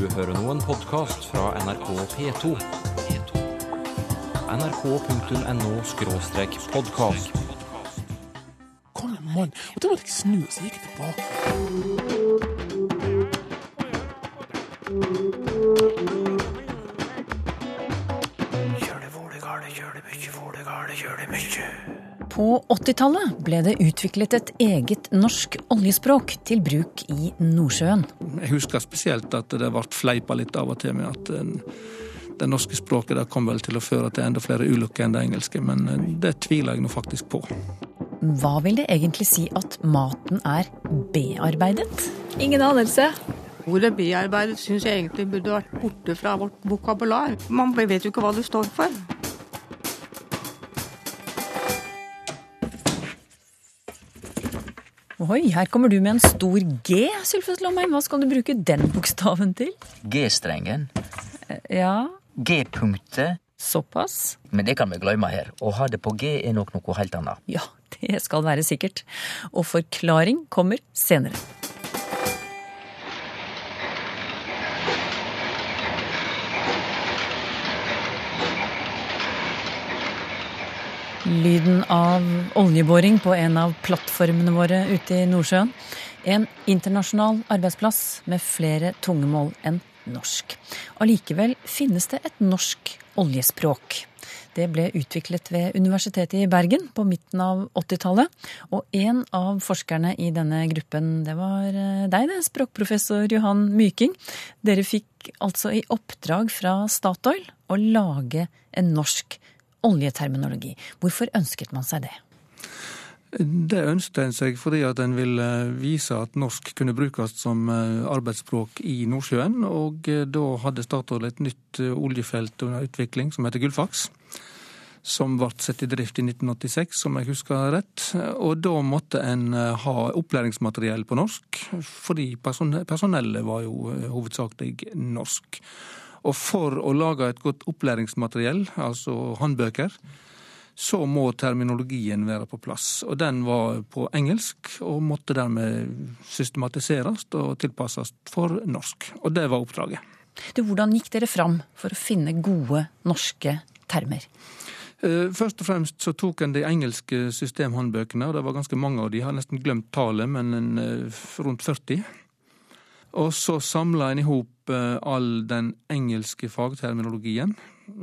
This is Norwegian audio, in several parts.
Du hører nå en podkast fra NRK P2. nrk.no-podkast. Kom igjen, mann. Og da måtte jeg snu, og så gikk jeg tilbake. På 80-tallet ble det utviklet et eget norsk oljespråk til bruk i Nordsjøen. Jeg husker spesielt at det ble fleipa litt av og til med at eh, det norske språket der kom vel til å føre til enda flere ulykker enn det engelske, men eh, det tviler jeg nå faktisk på. Hva vil det egentlig si at maten er bearbeidet? Ingen anelse. Ordet bearbeidet syns jeg egentlig burde vært borte fra vårt vokabular. Man vet jo ikke hva det står for. Oi, her kommer du med en stor G, Sylfest Lomheim. Hva skal du bruke den bokstaven til? G-strengen. Ja, G-punktet. såpass. Men det kan vi glemme her. Å ha det på G er nok noe helt annet. Ja, det skal være sikkert. Og forklaring kommer senere. Lyden av oljeboring på en av plattformene våre ute i Nordsjøen. En internasjonal arbeidsplass med flere tungemål enn norsk. Allikevel finnes det et norsk oljespråk. Det ble utviklet ved Universitetet i Bergen på midten av 80-tallet. Og en av forskerne i denne gruppen, det var eh, deg, det, språkprofessor Johan Myking. Dere fikk altså i oppdrag fra Statoil å lage en norsk oljeterminologi. Hvorfor ønsket man seg det? Det ønsket en seg fordi at en ville vise at norsk kunne brukes som eh, arbeidsspråk i Nordsjøen. Og eh, da hadde Statoil et nytt eh, oljefelt under utvikling som heter Gullfaks. Som ble satt i drift i 1986, som jeg husker rett. Og da måtte en ha opplæringsmateriell på norsk, fordi personellet var jo hovedsakelig norsk. Og for å lage et godt opplæringsmateriell, altså håndbøker, så må terminologien være på plass. Og den var på engelsk, og måtte dermed systematiseres og tilpasses for norsk. Og det var oppdraget. Du, hvordan gikk dere fram for å finne gode norske termer? Eh, Først og fremst så tok en de engelske systemhåndbøkene, og det var ganske mange av de. Jeg har nesten glemt tallet, men en, eh, rundt 40. Og så samla en i hop eh, all den engelske fagterminologien,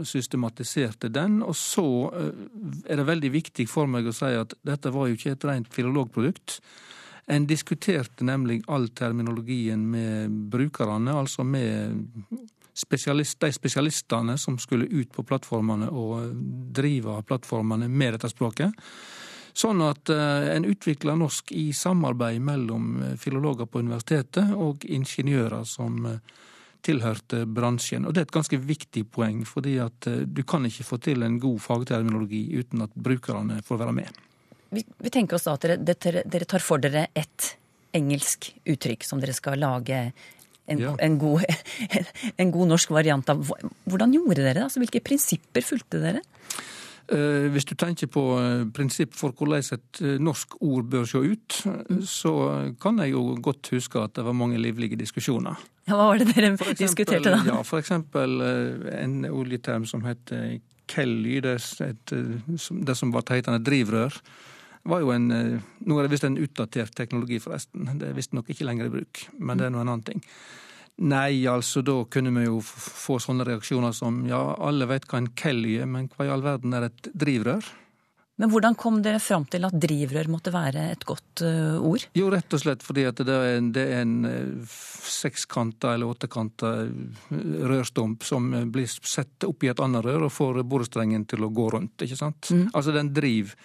systematiserte den, og så eh, er det veldig viktig for meg å si at dette var jo ikke et rent filologprodukt. En diskuterte nemlig all terminologien med brukerne, altså med spesialist, de spesialistene som skulle ut på plattformene og drive plattformene med dette språket. Sånn at eh, en utvikler norsk i samarbeid mellom eh, filologer på universitetet og ingeniører som eh, tilhørte bransjen. Og det er et ganske viktig poeng, fordi at du kan ikke få til en god fagterminologi uten at brukerne får være med. Vi, vi tenker oss da at dere, dere tar for dere et engelsk uttrykk som dere skal lage en, Ja. en, god, en god norsk variant av. Hvordan gjorde dere det? Altså, hvilke prinsipper fulgte dere? Eh, Hvis du tenker på eh, prinsipp for hvordan et eh, norsk ord bør se ut, så kan jeg jo godt huske at det var mange livlige diskusjoner. Ja, hva var det dere eksempel- diskuterte da? Ja, for eksempel en oljeterm som heter Kelly, det, et, som- det som var hetende drivrør, var jo en Nå er det visst en utdatert teknologi, forresten. Det er visstnok ikke lenger i bruk, men det er nå en annen ting. Nei, altså, da kunne vi jo få sånne reaksjoner som ja, alle vet hva en Kelly er, men hva i all verden er et drivrør? Men hvordan kom dere fram til at drivrør måtte være et godt uh, ord? Jo, rett og slett fordi at det er en, det er en eh, sekskanta eller åttekanta eh, rørstump som blir satt oppi et annet rør og får borestrengen til å gå rundt, ikke sant? Altså den driver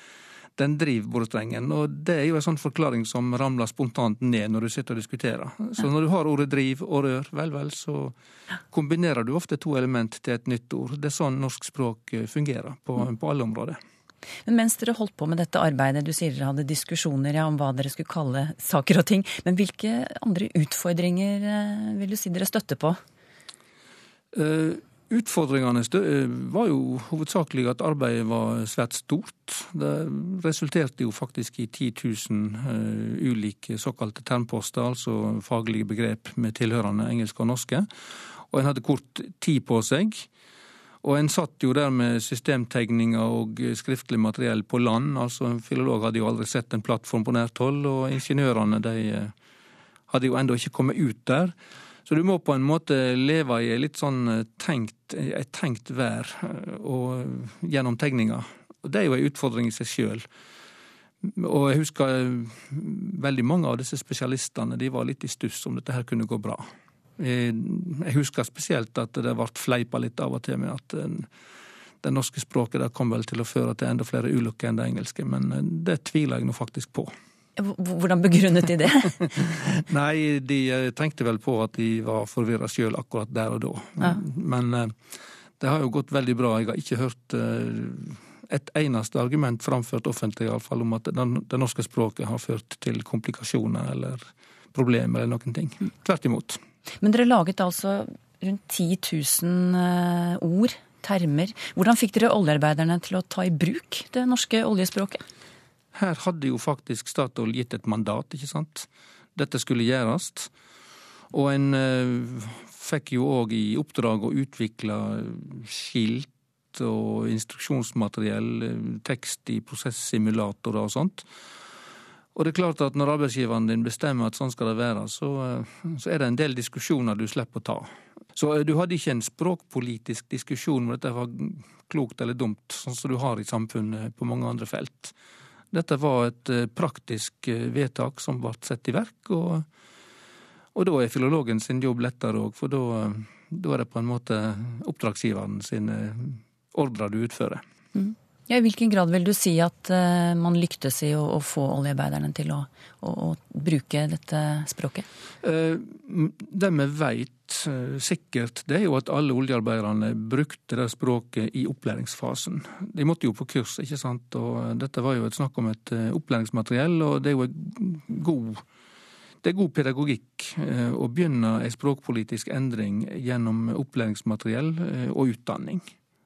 den drivbordstrengen, og det er jo en sånn forklaring som ramler spontant ned når du sitter og diskuterer. Så når du har ordet driv og rør, vel, vel, så kombinerer du ofte to element til et nytt ord. Det er sånn norsk språk eh, fungerer på, på alle områder. Men mens dere holdt på med dette arbeidet, du sier dere hadde diskusjoner ja, om hva dere skulle kalle saker og ting, men hvilke andre utfordringer eh, vil du si dere støtte på? Eh, Utfordringene eh, var jo hovedsakelig at arbeidet var svært stort. Det resulterte jo faktisk i 10 000 uh, ulike såkalte termposter, altså faglige begrep med tilhørende engelske og norske. Og en hadde kort tid på seg. Og en satt jo der med systemtegninger og skriftlig materiell på land. altså En filolog hadde jo aldri sett en plattform på nært hold, og ingeniørene de hadde jo ennå ikke kommet ut der. Så du må på en måte leve i litt sånn tenkt, et tenkt vær og gjennom tegninga. Og det er jo en utfordring i seg sjøl. Og jeg husker veldig mange av disse spesialistene de var litt i stuss om dette her kunne gå bra. Jeg husker spesielt at det ble fleipa litt av og til med at det norske språket kom vel til å føre til enda flere ulykker enn det engelske, men det tviler jeg nå faktisk på. Hvordan begrunnet de det? Nei, de tenkte vel på at de var forvirra sjøl akkurat der og da. Ja. Men det har jo gått veldig bra. Jeg har ikke hørt et eneste argument framført offentlig iallfall om at det norske språket har ført til komplikasjoner eller problemer eller noen ting. Tvert imot. Men dere laget altså rundt 10 000 eh, ord, termer. Hvordan fikk dere oljearbeiderne til å ta i bruk det norske oljespråket? Her hadde jo faktisk Statoil gitt et mandat, ikke sant. Dette skulle gjøres. Og en uh, fikk jo òg i oppdrag å utvikle skilt og instruksjonsmateriell, eh, tekst i prosessimulatorer og sånt. Og det er klart at når arbeidsgiveren din bestemmer at sånn skal det være, så, eh, så er det en del diskusjoner du slipper å ta. Så eh, du hadde ikke en språkpolitisk diskusjon om dette var klokt eller dumt, sånn som du har i samfunnet på mange andre felt. Dette var et eh, praktisk vedtak som ble satt i verk, og, og da er filologen sin jobb lettere òg, for da, da, er det på en måte oppdragsgiveren sine ordrer du utfører. Mm. Ja, I hvilken grad vil du si at uh, man lyktes i å, å få oljearbeiderne til å, å, å, bruke dette språket? Uh, det vi vet uh, sikkert, det er jo at alle oljearbeiderne brukte det språket i opplæringsfasen. De måtte jo på kurs, ikke sant. Og dette var jo et snakk om et opplæringsmateriell, og det er jo god det er god pedagogikk å begynne en språkpolitisk endring gjennom opplæringsmateriell og utdanning.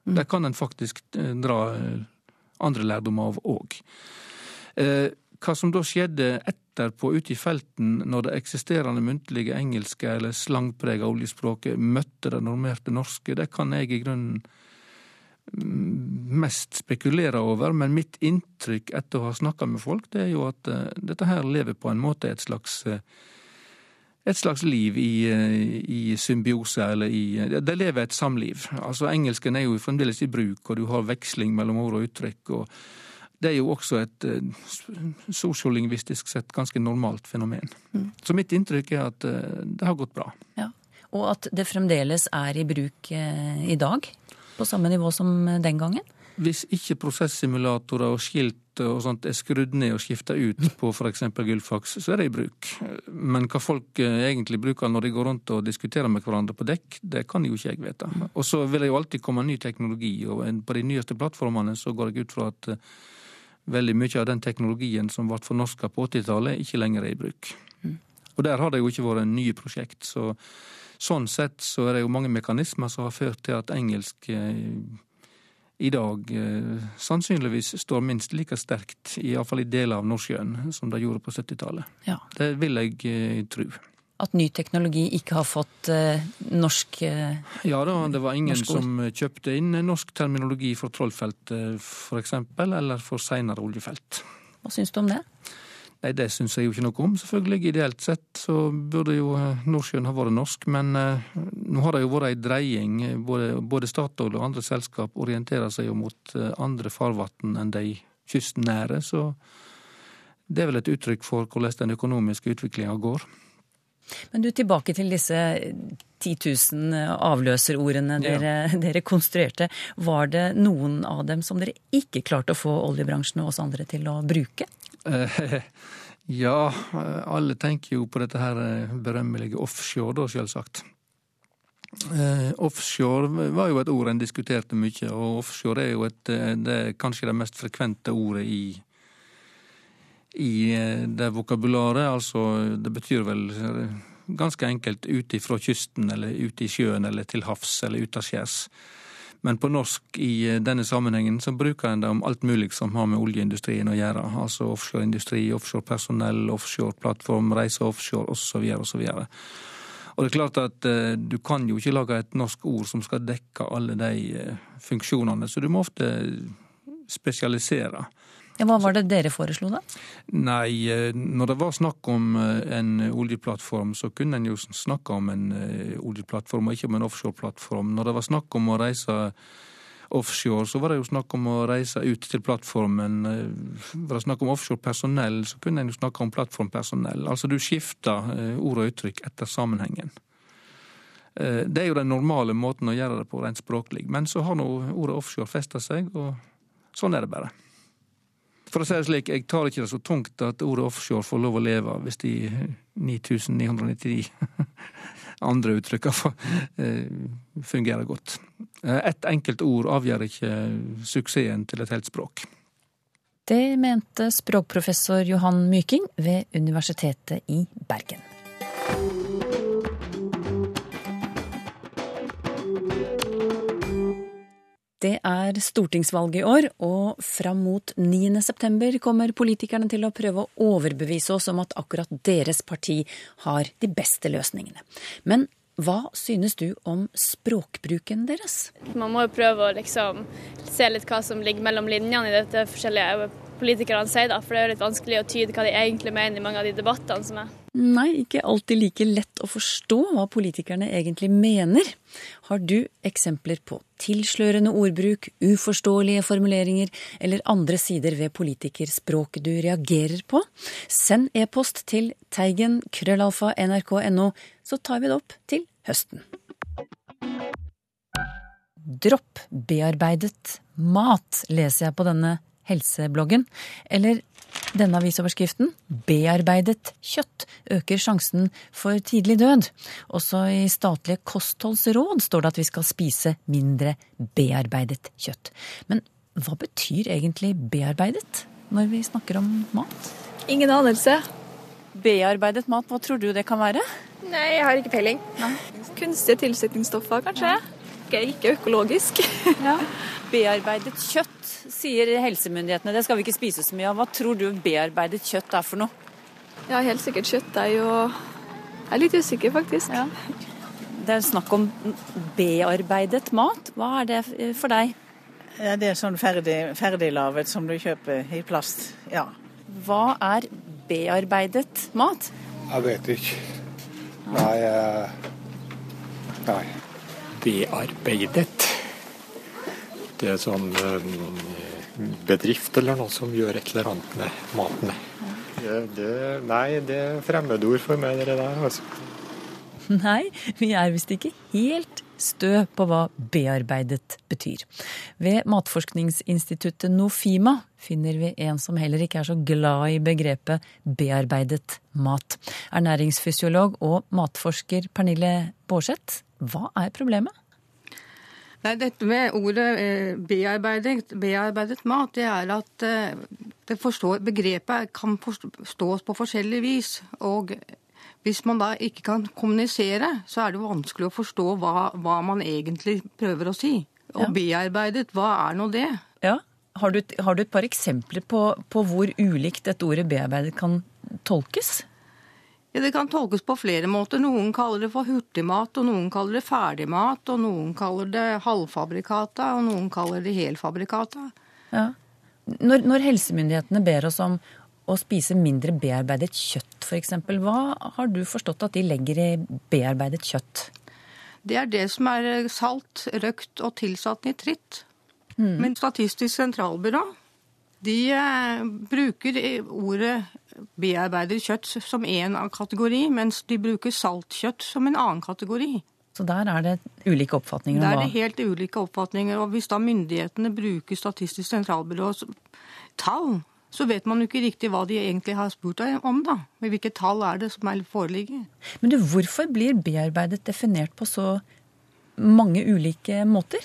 Mm. Der kan en faktisk dra andre lærdommer av òg. Eh, hva som da skjedde etterpå ute i felten, når det eksisterende muntlige engelske eller slangprega oljespråket møtte det normerte norske, det kan jeg i grunnen mm, mest spekulere over, men mitt inntrykk etter å ha snakka med folk, det er jo at dette her lever på en måte et slags et slags liv i, i symbiose, eller i Det lever et samliv. Altså Engelsken er jo fremdeles i bruk, og du har veksling mellom ord og uttrykk. og det er jo også et sosiolingvistisk sett ganske normalt fenomen. Mm. Så mitt inntrykk er at det har gått bra. Ja, Og at det fremdeles er i bruk i dag? På samme nivå som den gangen? Hvis ikke prosessimulatorer og skilt og sånt er skrudd ned og skifta ut på f.eks. Gullfaks, så er det i bruk. Men hva folk eh, egentlig bruker når de går rundt og diskuterer med hverandre på dekk, det kan jo ikke jeg vite. Og så vil det jo alltid komme ny teknologi, og på de nyeste plattformene så går jeg ut fra at eh, veldig mye av den teknologien som ble fornorska på 80-tallet, ikke lenger er i bruk. Og der har det jo ikke vært nye prosjekt. så Sånn sett så er det jo mange mekanismer som har ført til at engelsk eh, i dag eh, sannsynligvis står minst like sterkt, iallfall i deler av Nordsjøen, som det gjorde på 70-tallet. Ja. Det vil jeg eh, tro. At ny teknologi ikke har fått eh, norsk eh, Ja da, det var ingen som kjøpte inn norsk terminologi for Trollfeltet f.eks., eller for seinere oljefelt. Hva syns du om det? Nei, Det syns jeg jo ikke noe om, selvfølgelig. Ideelt sett så burde jo eh, Nordsjøen ha vært norsk, men eh, nå har det jo vært ei dreying. Både, både Statoil og andre selskap orienterer seg jo mot eh, andre farvann enn de kystnære, så det er vel et uttrykk for hvordan den økonomiske utviklinga går. Men du, tilbake til disse 10 000 avløserordene dere, ja. dere, konstruerte. Var det noen av dem som dere ikke klarte å få oljebransjen og oss andre til å bruke? Ja, alle tenker jo på dette her eh, berømmelige offshore, da, selvsagt. Eh, offshore var jo et ord en diskuterte mye, og offshore er jo et, eh, det er kanskje det mest frekvente ordet i, i det vokabularet. Altså, det betyr vel ganske enkelt ute fra kysten, eller ute i sjøen, eller til havs, eller utaskjærs. Men på norsk i eh, denne sammenhengen så bruker en det om alt mulig som har med oljeindustrien å gjøre. Altså offshoreindustri, offshorepersonell, offshoreplattform, reise offshore osv. osv. Og det er klart at eh, du kan jo ikke lage et norsk ord som skal dekke alle de eh, funksjonene, så du må ofte spesialisere. Ja, hva var det dere foreslo, da? Nei, eh, når det var snakk om eh, en oljeplattform, så kunne en jo snakke om en eh, oljeplattform, og ikke om en offshoreplattform. Når det var snakk om å reise offshore, så var det jo snakk om å reise ut til plattformen. Var det snakk om offshorepersonell, så kunne en jo snakke om plattformpersonell. Altså du skifter ord og uttrykk etter sammenhengen. Det er jo den normale måten å gjøre det på rent språklig. Men så har nå ordet offshore festa seg, og sånn er det bare. For å si det slik, jeg tar ikke det så tungt at ordet offshore får lov å leve hvis de 9999 andre uttrykka eh, fungerer godt. Eh, ett enkelt ord avgjør ikke suksessen til et helt språk. Det mente språkprofessor Johan Myking ved Universitetet i Bergen. Det er stortingsvalg i år, og fram mot 9. september kommer politikerne til å prøve å overbevise oss om at akkurat deres parti har de beste løsningene. Men hva synes du om språkbruken deres? Man må jo prøve å liksom se litt hva som ligger mellom linjene i dette forskjellige politikerne sier, da, for det er jo litt vanskelig å tyde hva de egentlig mener i mange av de debattene som er. Nei, ikke alltid like lett å forstå hva politikerne egentlig mener. Har du eksempler på tilslørende ordbruk, uforståelige formuleringer eller andre sider ved politikerspråket du reagerer på? Send e-post til teigen krøllalfa nrk.no, så tar vi det opp til høsten. Dropp bearbeidet mat, leser jeg på denne helsebloggen. Eller denne avisoverskriften, 'Bearbeidet kjøtt øker sjansen for tidlig død'. Også i statlige kostholdsråd står det at vi skal spise mindre bearbeidet kjøtt. Men hva betyr egentlig bearbeidet når vi snakker om mat? Ingen anelse. Bearbeidet mat, hva tror du det kan være? Nei, jeg har ikke peiling. Kunstige tilsetningsstoffer, kanskje. Ja. Ikke, ikke økologisk. ja. Bearbeidet kjøtt sier helsemyndighetene. Det skal vi ikke spise så mye av. Hva tror du bearbeidet kjøtt er for noe? Ja, helt sikkert kjøttdeig og Jeg er litt usikker, faktisk. Ja. Det er snakk om bearbeidet mat. Hva er det for deg? Ja, det er sånn ferdig, ferdiglaget som du kjøper i plast. Ja. Hva er bearbeidet mat? Jeg vet ikke. Nei, nei. Bearbeidet. Det er sånn bedrift eller noe som gjør et eller annet med maten. Det, det, nei, det er fremmedord for meg, det der. altså. Nei, vi er visst ikke helt stø på hva bearbeidet betyr. Ved Matforskningsinstituttet Nofima finner vi en som heller ikke er så glad i begrepet bearbeidet mat. Ernæringsfysiolog og matforsker Pernille Baarseth, hva er problemet? Nei, Dette med ordet eh, bearbeidet, bearbeidet mat, det er at eh, det forstår, begrepet kan forstås på forskjellig vis. Og hvis man da ikke kan kommunisere, så er det vanskelig å forstå hva, hva man egentlig prøver å si. Og ja. bearbeidet, hva er nå det? Ja, Har du, har du et par eksempler på, på hvor ulikt dette ordet bearbeidet kan tolkes? Det kan tolkes på flere måter. Noen kaller det for hurtigmat, og noen kaller det ferdigmat, og noen kaller det halvfabrikata, og noen kaller det helfabrikata. Ja. Når, når helsemyndighetene ber oss om å spise mindre bearbeidet kjøtt f.eks., hva har du forstått at de legger i bearbeidet kjøtt? Det er det som er salt, røkt og tilsatt nitritt. Mm. Men Statistisk sentralbyrå de eh, bruker ordet bearbeidet kjøtt som én kategori, mens de bruker saltkjøtt som en annen kategori. Så der er det ulike oppfatninger? Der er det helt ulike oppfatninger. Og hvis da myndighetene bruker Statistisk sentralbyrås tall, så vet man jo ikke riktig hva de egentlig har spurt om, da. Hvilke tall er det som foreligger. Men du, hvorfor blir bearbeidet definert på så mange ulike måter?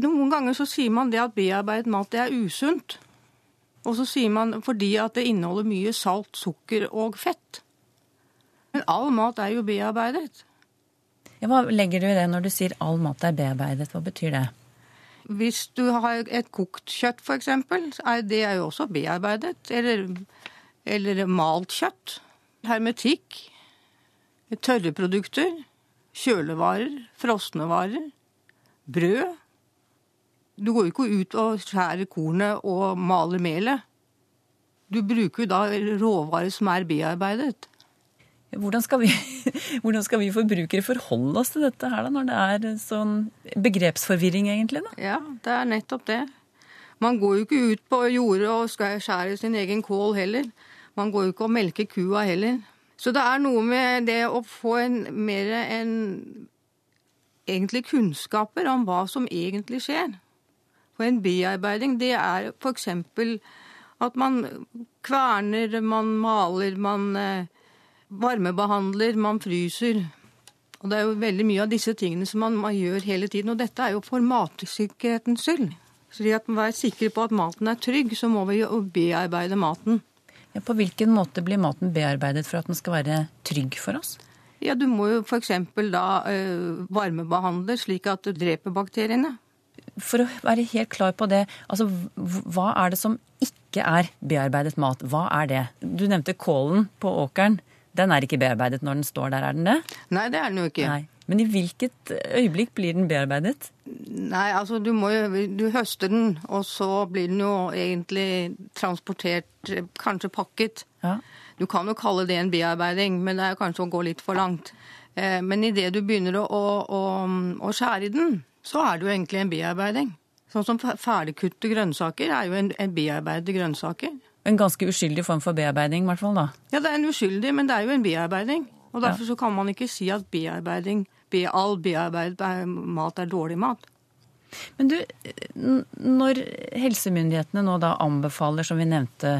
Noen ganger så sier man det at bearbeidet mat det er usunt. Og så sier man fordi at det inneholder mye salt, sukker og fett. Men all mat er jo bearbeidet. Ja, hva legger du i det når du sier all mat er bearbeidet? Hva betyr det? hvis du har et kokt kjøtt, f.eks., det er jo også bearbeidet. Eller, eller malt kjøtt. Hermetikk. Tørre produkter. Kjølevarer. Frosne varer. Brød. Du går jo ikke ut og skjærer kornet og maler melet. Du bruker jo da råvarer som er bearbeidet. Hvordan skal, vi, hvordan skal vi forbrukere forholde oss til dette her, da, når det er sånn begrepsforvirring, egentlig? da? Ja, det er nettopp det. Man går jo ikke ut på jordet og skjærer sin egen kål heller. Man går jo ikke og melker kua heller. Så det er noe med det å få en, mer enn egentlig kunnskaper om hva som egentlig skjer. For en bearbeiding, det er f.eks. at man kverner, man maler, man eh, varmebehandler, man fryser. Og det er jo veldig mye av disse tingene som man, man gjør hele tiden. Og dette er jo for matsikkerhetens skyld. Så at man er sikre på at maten er trygg, så må vi jo bearbeide maten. Ja, på hvilken måte blir maten bearbeidet for at den skal være trygg for oss? Ja, Du må jo f.eks. da øh, varmebehandle slik at du dreper bakteriene. For å være helt klar på det, altså hva er det som ikke er bearbeidet mat? Hva er det? Du nevnte kålen på åkeren. Den er ikke bearbeidet når den står der, er den det? Nei, det er den jo ikke. Nei. Men i hvilket øyeblikk blir den bearbeidet? Nei, altså du må jo Du høster den, og så blir den jo egentlig transportert, kanskje pakket. Ja. Du kan jo kalle det en bearbeiding, men det er kanskje å gå litt for langt. Eh, men idet du begynner å, å, å, skjære i den, så er det jo egentlig en bearbeiding. Sånn som ferdigkutte grønnsaker er jo en, en bearbeidede grønnsaker. En ganske uskyldig form for bearbeiding, i hvert fall da? Ja, det er en uskyldig, men det er jo en bearbeiding. Og derfor ja. så kan man ikke si at bearbeiding, be, all bearbeidet mat er dårlig mat. Men du, når helsemyndighetene nå da anbefaler, som vi nevnte,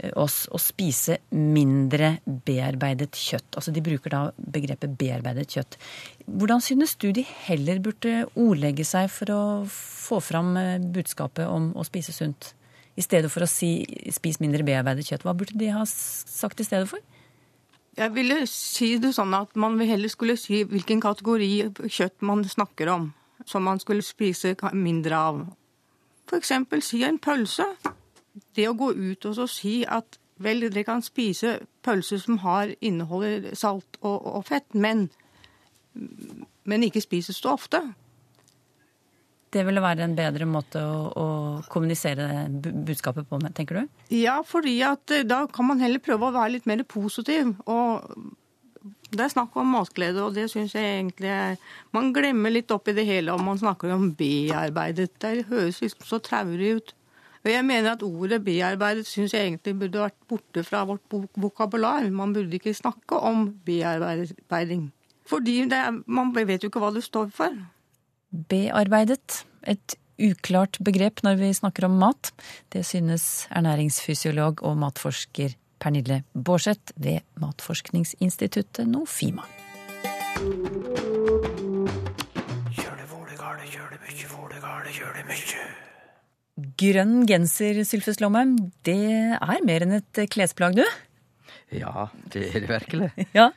eh, oss å spise mindre bearbeidet kjøtt, altså de bruker da begrepet bearbeidet kjøtt, hvordan synes du de heller burde ordlegge seg for å få fram eh, budskapet om å spise sunt? I stedet for å si 'spis mindre bearbeidet kjøtt', hva burde de ha sagt i stedet for? Jeg ville si det sånn at man heller skulle si hvilken kategori kjøtt man snakker om, som man skulle spise mindre av. Eksempel si en pølse. Det å gå ut og si at vel, dere kan spise pølser som har, inneholder salt og, og fett, men, men ikke spises så ofte. Det ville være en bedre måte å, å kommunisere budskapet på, tenker du? Ja, fordi at eh, da kan man heller prøve å være litt mer positiv. Og det er snakk om matglede, og det syns jeg egentlig er Man glemmer litt oppi det hele om man snakker om bearbeidet. Det høres liksom så traurig ut. Og jeg mener at ordet bearbeidet syns jeg egentlig burde vært borte fra vårt vokabular. Man burde ikke snakke om bearbeiding. Fordi er, man vet jo ikke hva det står for bearbeidet. Et uklart begrep når vi snakker om mat. Det synes ernæringsfysiolog og matforsker Pernille Baarseth ved Matforskningsinstituttet Nofima. Grønn genser, Sylfus Lomheim, det er mer enn et klesplagg, du? Ja, det er det virkelig. ja,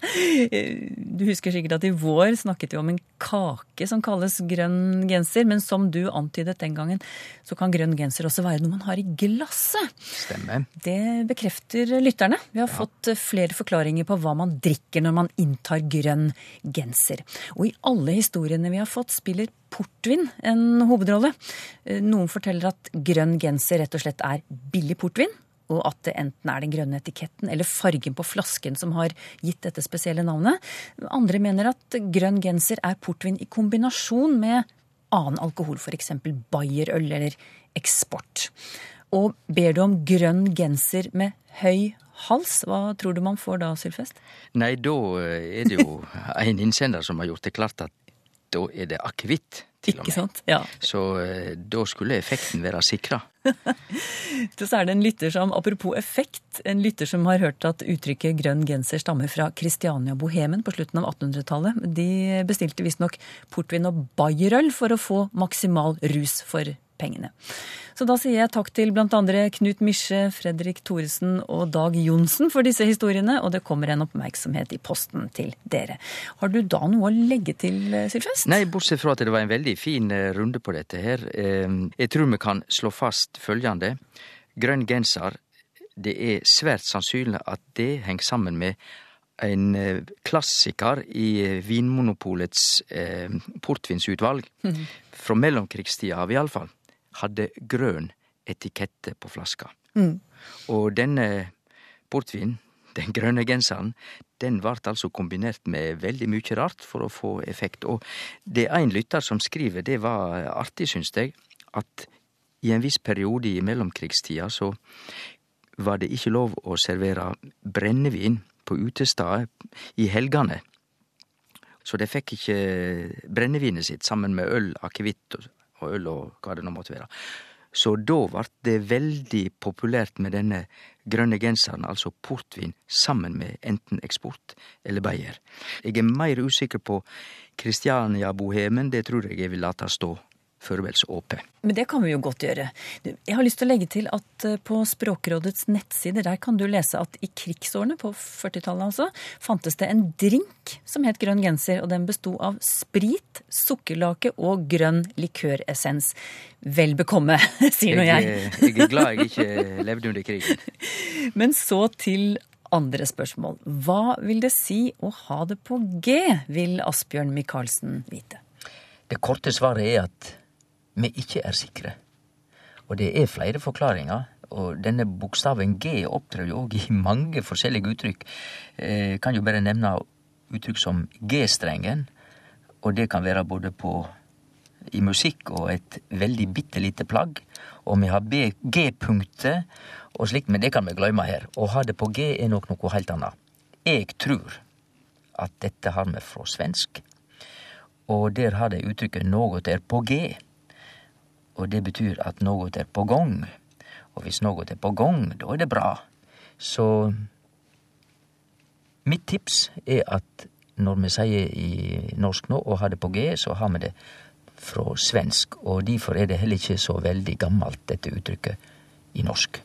Du husker sikkert at i vår snakket vi om en kake som kalles grønn genser. Men som du antydet den gangen, så kan grønn genser også være noe man har i glasset. Stemmer. Det bekrefter lytterne. Vi har ja. fått flere forklaringer på hva man drikker når man inntar grønn genser. Og i alle historiene vi har fått, spiller portvin en hovedrolle. Noen forteller at grønn genser rett og slett er billig portvin og at det enten er den grønne etiketten eller fargen på flasken som har gitt dette spesielle navnet. Andre mener at grønn genser er portvin i kombinasjon med annen alkohol, f.eks. bayerøl eller eksport. Og ber du om grønn genser med høy hals, hva tror du man får da, Sylfest? Nei, da er det jo en innsender som har gjort det klart at da er det akevitt til og med. Sant? Ja. Så eh, da skulle effekten være sikra. så er det en lytter som, apropos effekt, en lytter som har hørt at uttrykket grønn genser stammer fra Kristiania Bohemen på slutten av 1800-tallet. De bestilte visstnok portvin og bayerøl for å få maksimal rus for pengene. Så da sier jeg takk til andre Knut Misje, Fredrik Thoresen og Dag Johnsen for disse historiene, og det kommer en oppmerksomhet i posten til dere. Har du da noe å legge til, Sylfest? Nei, bortsett fra at det var en veldig fin eh, runde på dette her. Eh, jeg tror vi kan slå fast følgende. Grønn genser, det er svært sannsynlig at det henger sammen med en eh, klassiker i Vinmonopolets eh, portvinsutvalg. Mm. Fra mellomkrigstida av, iallfall hadde grønn etikette på flaska. Mm. Og denne portvinen, den grønne genseren, den vart altså kombinert med veldig mykje rart for å få effekt. Og det ein lytter som skriver, det var artig, syns jeg, at i en viss periode i mellomkrigstida så var det ikke lov å servere brennevin på utestader i helgene. Så de fikk ikke brennevinet sitt sammen med øl, akevitt og øl og hva det nå måtte være. Så da ble det veldig populært med denne grønne genseren, altså portvin, sammen med enten eksport eller Bayer. Jeg er mer usikker på Kristiania-bohemen, det tror jeg jeg vil late stå forvels åpe. Men det kan vi jo godt gjøre. Jeg har lyst til å legge til at eh, på Språkrådets nettsider der kan du lese at i krigsårene, på 40-tallet altså, fantes det en drink som het grønn genser, og den besto av sprit, sukkerlake og grønn likøressens. Vel bekomme, sier nå jeg. Jeg, jeg er glad jeg ikke levde under krigen. Men så til andre spørsmål. Hva vil det si å ha det på G, vil Asbjørn Michaelsen vite. Det korte svaret er at vi ikke er sikre. Og det er flere forklaringer. Og denne bokstaven G opptrer jo òg i mange forskjellige uttrykk. Jeg eh, kan jo bare nevne uttrykk som G-strengen. Og det kan være både på i musikk og et veldig bitte lite plagg. Og vi har G-punktet og slikt, men det kan vi glemme her. Å ha det på G er nok noe helt annet. Jeg tror at dette har vi fra svensk, og der har de uttrykket 'noe er på G' og det betyr at noe er på gang. Og hvis noe er på gang, da er det bra. Så mitt tips er at når vi sier i norsk nå å ha det på G, så har vi det fra svensk. Og derfor er det heller ikke så veldig gammelt, dette uttrykket, i norsk.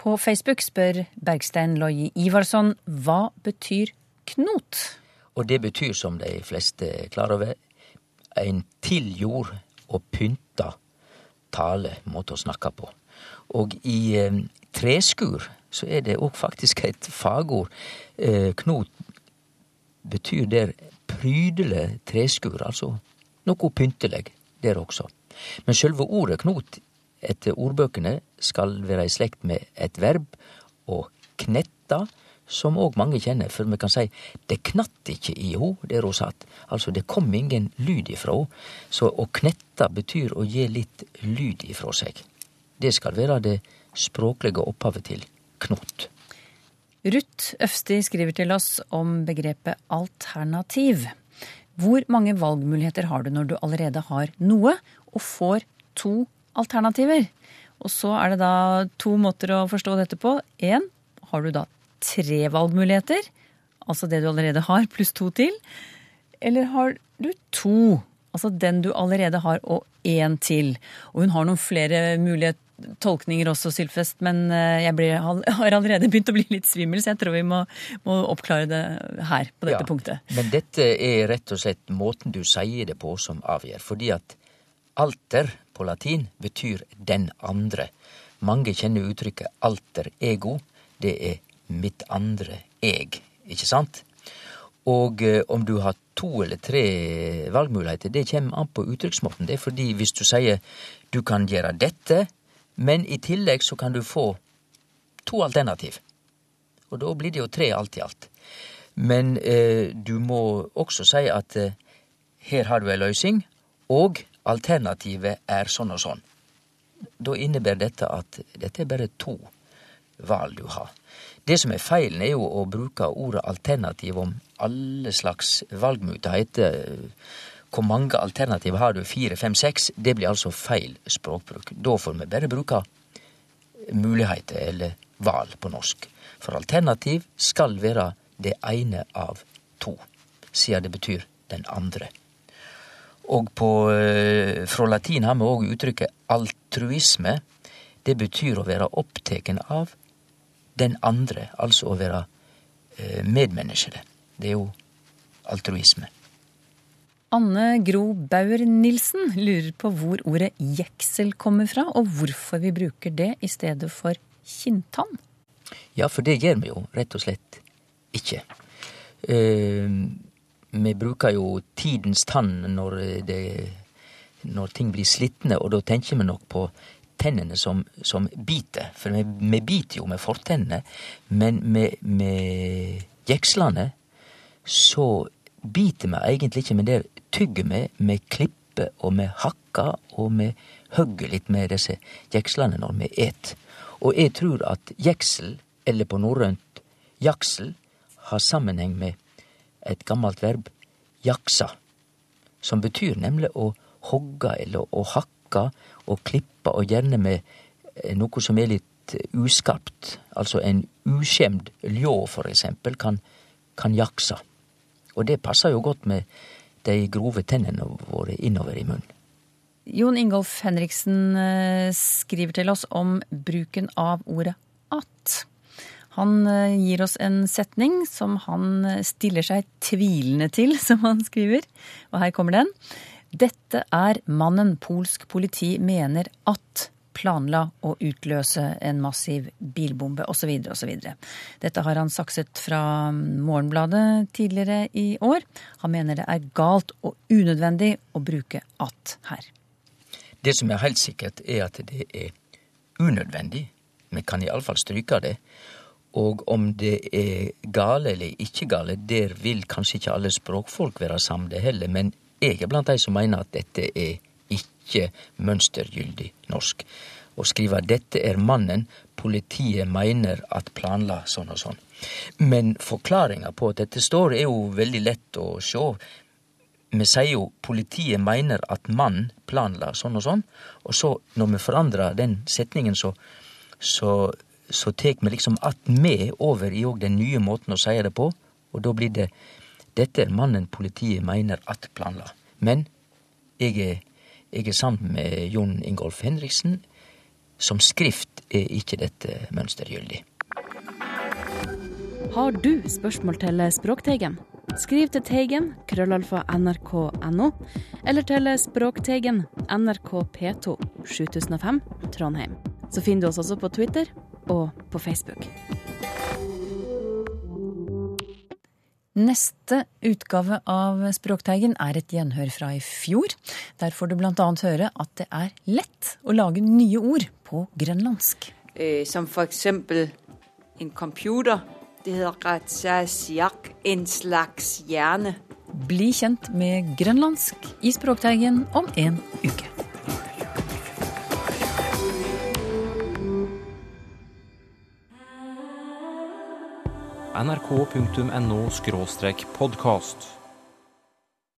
På Facebook spør Bergstein Loie Ivarsson hva betyr knot? Og det betyr, som de fleste er klar over, en tiljord og pynta tale, måte å snakke på. Og i eh, treskur så er det òg faktisk et fagord. Eh, knot betyr der prydelig treskur, altså noe pyntelig der også. Men sjølve ordet knot etter ordbøkene skal være i slekt med et verb, å knetta, som òg mange kjenner, for vi kan si det knatt ikkje i ho der ho satt. Altså det kom ingen lyd ifrå ho. Så å knetta betyr å gi litt lyd ifrå seg. Det skal være det språklege opphavet til knot. Ruth Øfsti skriver til oss om begrepet alternativ. Hvor mange valgmuligheter har du når du allerede har noe, og får to alternativer? Og så er det da to måter å forstå dette på. Én, har du da tre valgmuligheter, altså det du allerede har, pluss to til? Eller har du to, altså den du allerede har, og én til? Og hun har noen flere mulige tolkninger også, Sylfest, men eh, jeg blir, har allerede begynt å bli litt svimmel, så jeg tror vi må, må oppklare det her, på dette ja, punktet. Men dette er rett og slett måten du sier det på som avgjør, fordi at alter på latin betyr den andre. Mange kjenner uttrykket alter ego. Det er mitt andre eg, ikke sant? Og eh, om du har to eller tre valgmuligheter, det kommer an på uttrykksmåten. Det er fordi hvis du sier du kan gjøre dette, men i tillegg så kan du få to alternativ. Og da blir det jo tre alt i alt. Men eh, du må også si at eh, her har du ei løysing, og alternativet er sånn og sånn. Da innebærer dette at dette er bare to valg du har. Det som er feilen, er jo å bruke ordet alternativ om alle slags valgmuligheter. Hvor mange alternativ har du? Fire, fem, seks? Det blir altså feil språkbruk. Da får vi bare bruke muligheter, eller val på norsk. For alternativ skal være det ene av to, siden det betyr den andre. Og på, eh, fra latin har vi òg uttrykket altruisme. Det betyr å være opptatt av den andre, altså å være eh, medmenneskelig. Det er jo altruisme. Anne Gro Bauer-Nilsen lurer på hvor ordet jeksel kommer fra, og hvorfor vi bruker det i stedet for kinntann. Ja, for det gjør vi jo rett og slett ikke. Uh, vi bruker jo tidens tann når, det, når ting blir slitne, og da tenker vi nok på tennene som, som biter. For vi, vi, biter jo med fortennene, men med, med jekslene så biter vi egentlig ikke, men der tygger vi, vi klipper og vi hakker, og vi hogger litt med disse jekslene når vi et. Og jeg tror at jeksel, eller på norrønt jaksel, har sammenheng med et gammelt verb, jaksa, som betyr nemlig å hogge eller å hakke og klippe, og gjerne med eh, noe som er litt uskarpt. Altså en uskjemd ljå, for eksempel, kan, kan jaksa. Og det passer jo godt med de grove tennene våre innover i munnen. Jon Ingolf Henriksen eh, skriver til oss om bruken av ordet at. Han eh, gir oss en setning som han stiller seg tvilende til, som han skriver. Og her kommer den. Dette er mannen polsk politi mener at planla å utløse en massiv bilbombe, osv. osv. Dette har han sakset fra Morgenbladet tidligere i år. Han mener det er galt og unødvendig å bruke at her. Det som er helt sikkert, er at det er unødvendig. Vi kan iallfall stryke det. Og om det er gale eller ikke gale, der vil kanskje ikke alle språkfolk være samde heller, men jeg er blant de som mener at dette er ikke mønstergyldig norsk. Og skrive 'dette er mannen politiet mener at planla sånn og sånn'. Men forklaringa på at dette står, er jo veldig lett å sjå. Vi sier jo 'politiet mener at mannen planla sånn og sånn', og så, når vi forandrer den setningen, så, så så tek vi liksom att med over i òg den nye måten å seie det på, og da blir det dette er mannen politiet mener at planla. Men jeg er, jeg er sammen med Jon Ingolf Henriksen. Som skrift er ikke dette mønstergyldig. Har du spørsmål til Språkteigen? Skriv til Teigen, krøllalfa nrk.no, eller til Språkteigen, NRK P2, 7005, Trondheim. Så finner du oss også på Twitter og på Facebook. Neste utgave av Språkteigen er et gjenhør fra i fjor. Der får du bl.a. høre at det er lett å lage nye ord på grønlandsk. Eh, som for eksempel en computer. Det heter Ratsasiak, en slags hjerne. Bli kjent med grønlandsk i Språkteigen om en uke. nrk.no podkast.